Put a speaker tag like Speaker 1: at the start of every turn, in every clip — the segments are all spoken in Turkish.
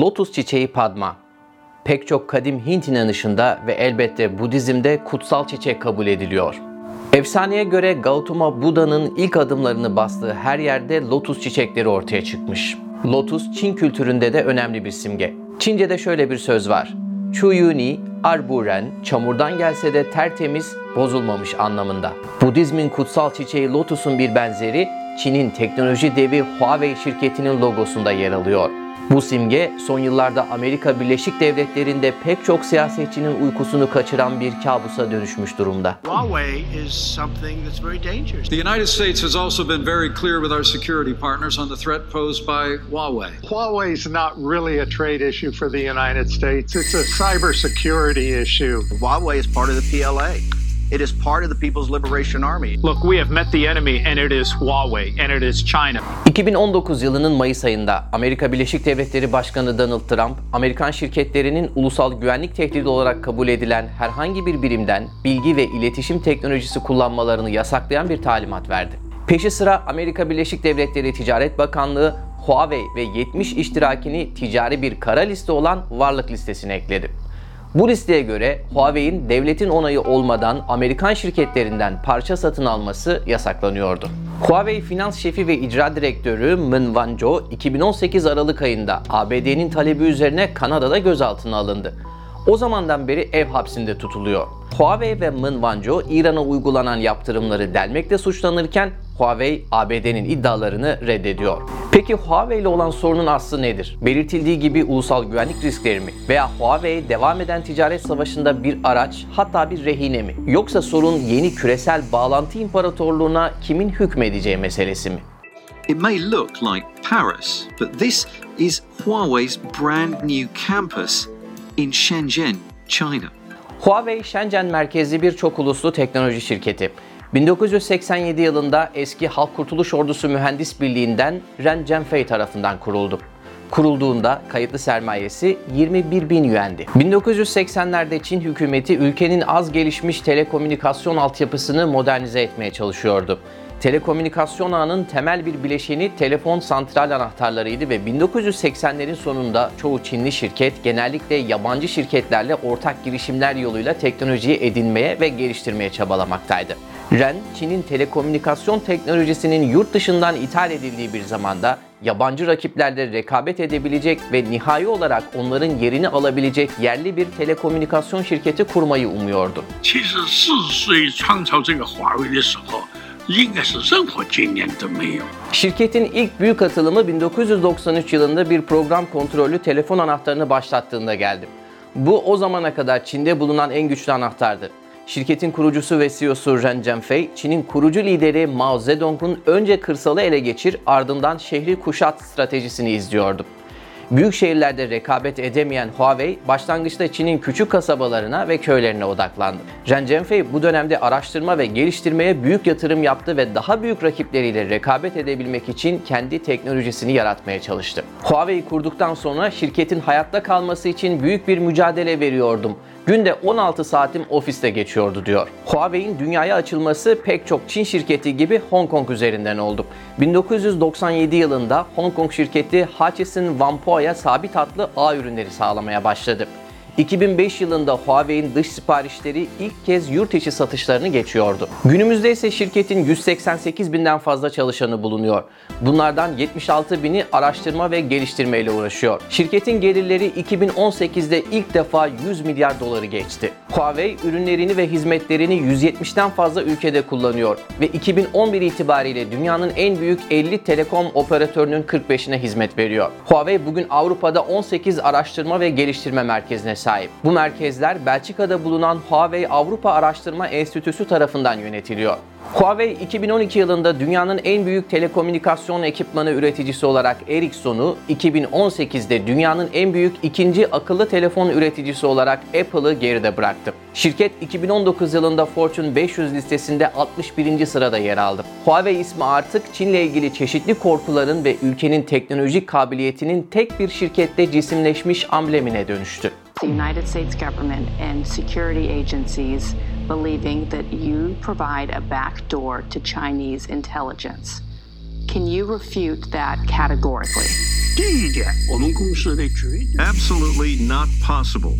Speaker 1: Lotus çiçeği Padma pek çok kadim Hint inanışında ve elbette Budizm'de kutsal çiçek kabul ediliyor. Efsaneye göre Gautama Buda'nın ilk adımlarını bastığı her yerde lotus çiçekleri ortaya çıkmış. Lotus Çin kültüründe de önemli bir simge. Çince'de şöyle bir söz var. Chuyuni, arburen, çamurdan gelse de tertemiz, bozulmamış anlamında. Budizmin kutsal çiçeği lotusun bir benzeri Çin'in teknoloji devi Huawei şirketinin logosunda yer alıyor. Bu simge son yıllarda Amerika Birleşik Devletleri'nde pek çok siyasetçinin uykusunu kaçıran bir kabusa dönüşmüş durumda.
Speaker 2: Huawei is something that's very dangerous.
Speaker 3: The United States has also been very clear with our security partners on the threat posed by Huawei.
Speaker 4: Huawei is not really a trade issue for the United States. It's a cybersecurity issue.
Speaker 2: Huawei is part of the PLA. It is part of the People's Liberation Army.
Speaker 5: Look, we have met the enemy, and it is Huawei, and it is China.
Speaker 1: 2019 yılının Mayıs ayında Amerika Birleşik Devletleri Başkanı Donald Trump, Amerikan şirketlerinin ulusal güvenlik tehdidi olarak kabul edilen herhangi bir birimden bilgi ve iletişim teknolojisi kullanmalarını yasaklayan bir talimat verdi. Peşi sıra Amerika Birleşik Devletleri Ticaret Bakanlığı Huawei ve 70 iştirakini ticari bir kara liste olan varlık listesine ekledi. Bu listeye göre Huawei'in devletin onayı olmadan Amerikan şirketlerinden parça satın alması yasaklanıyordu. Huawei finans şefi ve icra direktörü Min Wanzhou 2018 Aralık ayında ABD'nin talebi üzerine Kanada'da gözaltına alındı. O zamandan beri ev hapsinde tutuluyor. Huawei ve Min Wanzhou İran'a uygulanan yaptırımları delmekle suçlanırken Huawei ABD'nin iddialarını reddediyor. Peki Huawei ile olan sorunun aslı nedir? Belirtildiği gibi ulusal güvenlik riskleri mi? Veya Huawei devam eden ticaret savaşında bir araç hatta bir rehine mi? Yoksa sorun yeni küresel bağlantı imparatorluğuna kimin hükmedeceği meselesi mi?
Speaker 6: It may look like Paris, but this is Huawei's brand new campus in Shenzhen, China.
Speaker 1: Huawei Shenzhen merkezli bir çok uluslu teknoloji şirketi. 1987 yılında eski Halk Kurtuluş Ordusu Mühendis Birliği'nden Ren Zhengfei tarafından kuruldu. Kurulduğunda kayıtlı sermayesi 21 bin yuendi. 1980'lerde Çin hükümeti ülkenin az gelişmiş telekomünikasyon altyapısını modernize etmeye çalışıyordu. Telekomünikasyon ağının temel bir bileşeni telefon santral anahtarlarıydı ve 1980'lerin sonunda çoğu Çinli şirket genellikle yabancı şirketlerle ortak girişimler yoluyla teknolojiyi edinmeye ve geliştirmeye çabalamaktaydı. REN, Çin'in telekomünikasyon teknolojisinin yurt dışından ithal edildiği bir zamanda yabancı rakiplerle rekabet edebilecek ve nihai olarak onların yerini alabilecek yerli bir telekomünikasyon şirketi kurmayı umuyordu.
Speaker 7: 其实四十岁创造这个华为的时候， 应该是任何经验都没有。
Speaker 1: Şirketin ilk büyük atılımı 1993 yılında bir program kontrollü telefon anahtarını başlattığında geldi. Bu o zamana kadar Çin'de bulunan en güçlü anahtardı. Şirketin kurucusu ve CEO'su Ren Zhengfei, Çin'in kurucu lideri Mao Zedong'un önce kırsalı ele geçir, ardından şehri kuşat stratejisini izliyordu. Büyük şehirlerde rekabet edemeyen Huawei, başlangıçta Çin'in küçük kasabalarına ve köylerine odaklandı. Ren Zhengfei bu dönemde araştırma ve geliştirmeye büyük yatırım yaptı ve daha büyük rakipleriyle rekabet edebilmek için kendi teknolojisini yaratmaya çalıştı. Huawei'yi kurduktan sonra şirketin hayatta kalması için büyük bir mücadele veriyordum. Günde 16 saatim ofiste geçiyordu diyor. Huawei'in dünyaya açılması pek çok Çin şirketi gibi Hong Kong üzerinden oldu. 1997 yılında Hong Kong şirketi Hutchison Whampoa'ya sabit hatlı ağ ürünleri sağlamaya başladı. 2005 yılında Huawei'in dış siparişleri ilk kez yurt içi satışlarını geçiyordu. Günümüzde ise şirketin 188 binden fazla çalışanı bulunuyor. Bunlardan 76 bini araştırma ve geliştirme ile uğraşıyor. Şirketin gelirleri 2018'de ilk defa 100 milyar doları geçti. Huawei ürünlerini ve hizmetlerini 170'ten fazla ülkede kullanıyor ve 2011 itibariyle dünyanın en büyük 50 telekom operatörünün 45'ine hizmet veriyor. Huawei bugün Avrupa'da 18 araştırma ve geliştirme merkezine sahip. Bu merkezler Belçika'da bulunan Huawei Avrupa Araştırma Enstitüsü tarafından yönetiliyor. Huawei 2012 yılında dünyanın en büyük telekomünikasyon ekipmanı üreticisi olarak Ericsson'u, 2018'de dünyanın en büyük ikinci akıllı telefon üreticisi olarak Apple'ı geride bıraktı. Şirket 2019 yılında Fortune 500 listesinde 61. sırada yer aldı. Huawei ismi artık Çin'le ilgili çeşitli korkuların ve ülkenin teknolojik kabiliyetinin tek bir şirkette cisimleşmiş amblemine dönüştü.
Speaker 8: the United States government and security agencies believing that you provide a backdoor to Chinese intelligence. Can you refute that categorically?
Speaker 2: Absolutely not possible.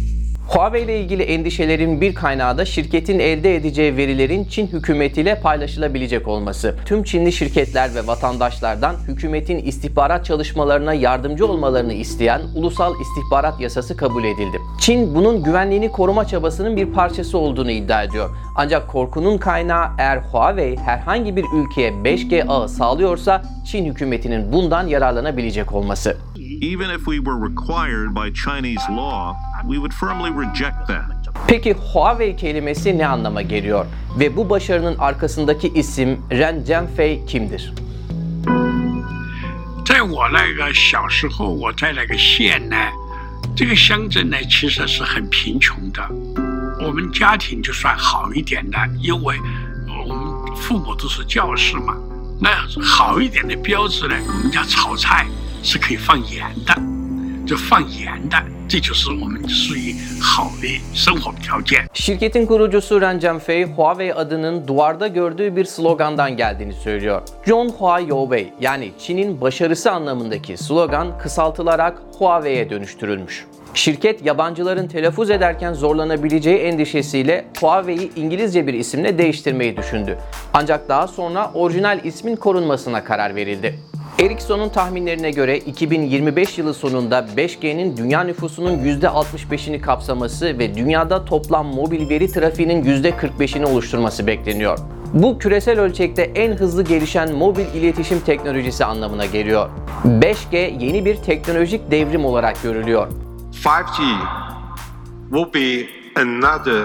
Speaker 1: Huawei ile ilgili endişelerin bir kaynağı da şirketin elde edeceği verilerin Çin hükümetiyle paylaşılabilecek olması. Tüm Çinli şirketler ve vatandaşlardan hükümetin istihbarat çalışmalarına yardımcı olmalarını isteyen Ulusal İstihbarat Yasası kabul edildi. Çin bunun güvenliğini koruma çabasının bir parçası olduğunu iddia ediyor. Ancak korkunun kaynağı eğer Huawei herhangi bir ülkeye 5G ağı sağlıyorsa Çin hükümetinin bundan yararlanabilecek olması.
Speaker 9: Even if we were required by Chinese law, we would firmly reject that.
Speaker 1: Peki Huawei kelimesi ne anlama geliyor? Ve bu başarının arkasındaki isim Ren Zhengfei kimdir?
Speaker 7: 在我那个小时候，我在那个县呢，这个乡镇呢其实是很贫穷的。我们家庭就算好一点的，因为我们父母都是教师嘛。那好一点的标志呢，我们家炒菜是可以放盐的，就放盐的，这就是我们属于好的生活条件。
Speaker 1: Şirketin kurucusu Ren Zhengfei, Huawei adının duvarda gördüğü bir slogandan geldiğini söylüyor. John Hua Youwei yani Çin'in başarısı anlamındaki slogan kısaltılarak Huawei'ye dönüştürülmüş. Şirket yabancıların telaffuz ederken zorlanabileceği endişesiyle Huawei'yi İngilizce bir isimle değiştirmeyi düşündü. Ancak daha sonra orijinal ismin korunmasına karar verildi. Ericsson'un tahminlerine göre 2025 yılı sonunda 5G'nin dünya nüfusunun %65'ini kapsaması ve dünyada toplam mobil veri trafiğinin %45'ini oluşturması bekleniyor. Bu küresel ölçekte en hızlı gelişen mobil iletişim teknolojisi anlamına geliyor. 5G yeni bir teknolojik devrim olarak görülüyor.
Speaker 10: 5G will be another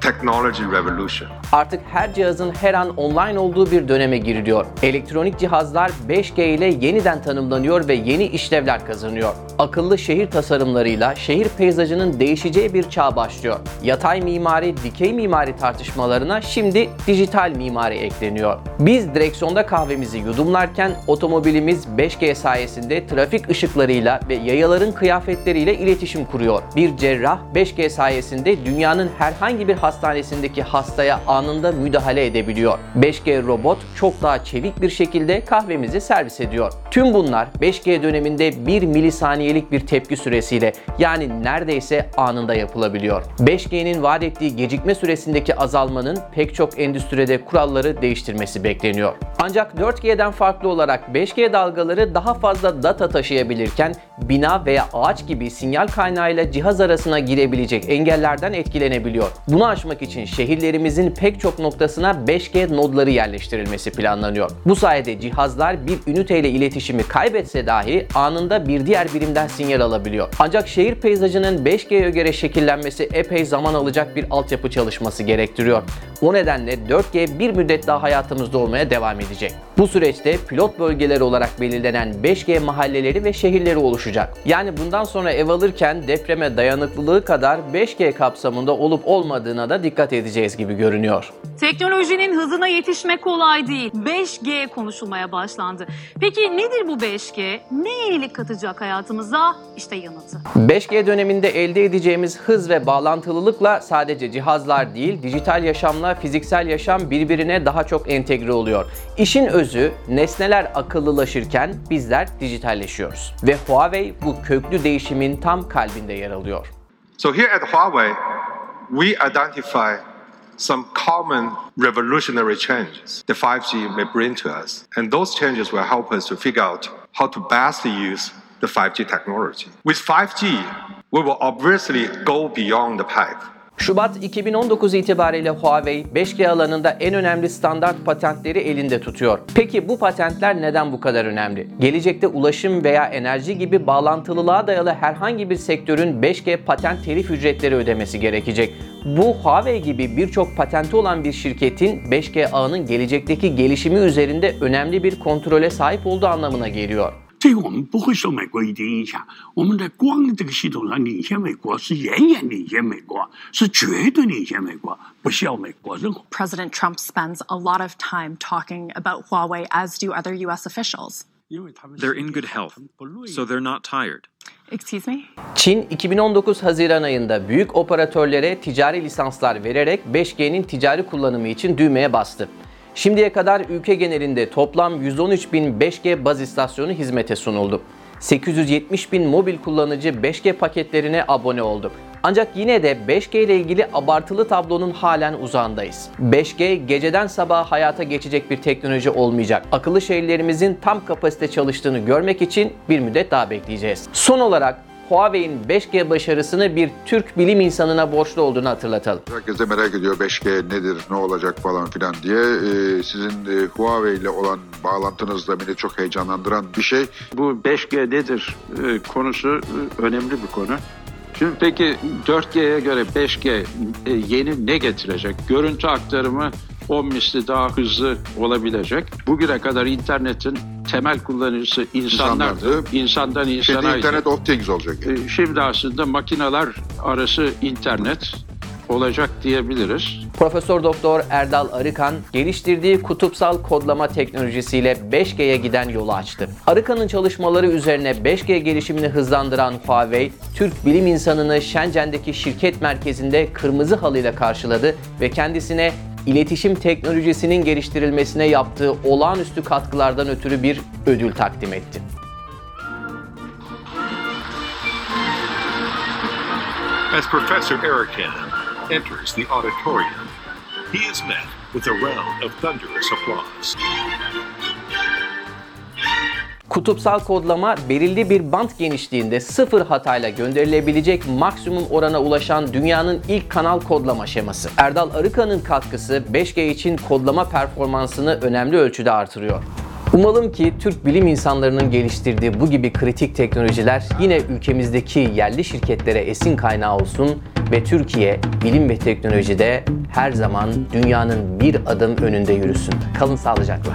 Speaker 10: technology revolution.
Speaker 1: Artık her cihazın her an online olduğu bir döneme giriliyor. Elektronik cihazlar 5G ile yeniden tanımlanıyor ve yeni işlevler kazanıyor. Akıllı şehir tasarımlarıyla şehir peyzajının değişeceği bir çağ başlıyor. Yatay mimari, dikey mimari tartışmalarına şimdi dijital mimari ekleniyor. Biz direksiyonda kahvemizi yudumlarken otomobilimiz 5G sayesinde trafik ışıklarıyla ve yayaların kıyafetleriyle iletişim kuruyor. Bir cerrah 5G sayesinde dünyanın herhangi bir hastanesindeki hastaya anında müdahale edebiliyor. 5G robot çok daha çevik bir şekilde kahvemizi servis ediyor. Tüm bunlar 5G döneminde 1 milisaniyelik bir tepki süresiyle yani neredeyse anında yapılabiliyor. 5G'nin vaat ettiği gecikme süresindeki azalmanın pek çok endüstride kuralları değiştirmesi bekleniyor. Ancak 4G'den farklı olarak 5G dalgaları daha fazla data taşıyabilirken bina veya ağaç gibi sinyal kaynağıyla cihaz arasına girebilecek engellerden etkilenebiliyor. Bunu aşmak için şehirlerimizin pek çok noktasına 5G nodları yerleştirilmesi planlanıyor. Bu sayede cihazlar bir üniteyle iletişimi kaybetse dahi anında bir diğer birimden sinyal alabiliyor. Ancak şehir peyzajının 5G'ye göre şekillenmesi epey zaman alacak bir altyapı çalışması gerektiriyor. O nedenle 4G bir müddet daha hayatımızda olmaya devam edecek. Bu süreçte pilot bölgeler olarak belirlenen 5G mahalleleri ve şehirleri oluşacak. Yani bundan sonra ev alırken depreme dayanıklılığı kadar 5G kapsamında olup olmadığına da dikkat edeceğiz gibi görünüyor.
Speaker 11: Teknolojinin hızına yetişmek kolay değil. 5G konuşulmaya başlandı. Peki nedir bu 5G? Ne yenilik katacak hayatımıza? İşte yanıtı.
Speaker 1: 5G döneminde elde edeceğimiz hız ve bağlantılılıkla sadece cihazlar değil, dijital yaşamla fiziksel yaşam birbirine daha çok entegre oluyor. İşin özü, nesneler akıllılaşırken bizler dijitalleşiyoruz. Ve Huawei bu köklü değişimin tam kalbinde yer alıyor.
Speaker 10: So here at Huawei, we identify some common revolutionary changes the 5G may bring to us. And those changes will help us to figure out how to best use the 5G technology. With 5G, we will obviously go beyond the pipe.
Speaker 1: Şubat 2019 itibariyle Huawei 5G alanında en önemli standart patentleri elinde tutuyor. Peki bu patentler neden bu kadar önemli? Gelecekte ulaşım veya enerji gibi bağlantılılığa dayalı herhangi bir sektörün 5G patent telif ücretleri ödemesi gerekecek. Bu Huawei gibi birçok patenti olan bir şirketin 5G ağının gelecekteki gelişimi üzerinde önemli bir kontrole sahip olduğu anlamına geliyor.
Speaker 7: 这个我们不会受美国一点影响。我们在光这个系统上领先美国，是远远领先美国，是绝对领先美国，不需要美国任何。
Speaker 12: President Trump spends a lot of time talking about Huawei, as do other U.S. officials.
Speaker 6: They're in good health, so they're not tired.
Speaker 12: Excuse me?
Speaker 1: Çin 2019 Haziran ayında büyük operatörlere ticari lisanslar vererek 5G'nin ticari kullanımı için düğmeye bastı. Şimdiye kadar ülke genelinde toplam 113 bin 5G baz istasyonu hizmete sunuldu. 870 bin mobil kullanıcı 5G paketlerine abone oldu. Ancak yine de 5G ile ilgili abartılı tablonun halen uzağındayız. 5G geceden sabaha hayata geçecek bir teknoloji olmayacak. Akıllı şehirlerimizin tam kapasite çalıştığını görmek için bir müddet daha bekleyeceğiz. Son olarak Huawei'in 5G başarısını bir Türk bilim insanına borçlu olduğunu hatırlatalım.
Speaker 13: Herkes de merak ediyor 5G nedir, ne olacak falan filan diye. Ee, sizin e, Huawei ile olan bağlantınız da beni çok heyecanlandıran bir şey.
Speaker 7: Bu 5G nedir e, konusu e, önemli bir konu. Şimdi peki 4G'ye göre 5G e, yeni ne getirecek? Görüntü aktarımı 10 misli daha hızlı olabilecek. Bugüne kadar internetin temel kullanıcısı
Speaker 13: insanlardı.
Speaker 7: İnsandan insana.
Speaker 13: Şimdi Internet of Things olacak.
Speaker 7: E, Şimdi aslında makineler arası internet olacak diyebiliriz.
Speaker 1: Profesör Doktor Erdal Arıkan geliştirdiği kutupsal kodlama teknolojisiyle 5G'ye giden yolu açtı. Arıkan'ın çalışmaları üzerine 5G gelişimini hızlandıran Huawei, Türk bilim insanını Shenzhen'deki şirket merkezinde kırmızı halıyla karşıladı ve kendisine iletişim teknolojisinin geliştirilmesine yaptığı olağanüstü katkılardan ötürü bir ödül takdim etti.
Speaker 9: As Professor Erican enters the auditorium, he is met with a round of thunderous applause.
Speaker 1: Kutupsal kodlama belirli bir bant genişliğinde sıfır hatayla gönderilebilecek maksimum orana ulaşan dünyanın ilk kanal kodlama şeması. Erdal Arıkan'ın katkısı 5G için kodlama performansını önemli ölçüde artırıyor. Umalım ki Türk bilim insanlarının geliştirdiği bu gibi kritik teknolojiler yine ülkemizdeki yerli şirketlere esin kaynağı olsun ve Türkiye bilim ve teknolojide her zaman dünyanın bir adım önünde yürüsün. Kalın sağlıcakla.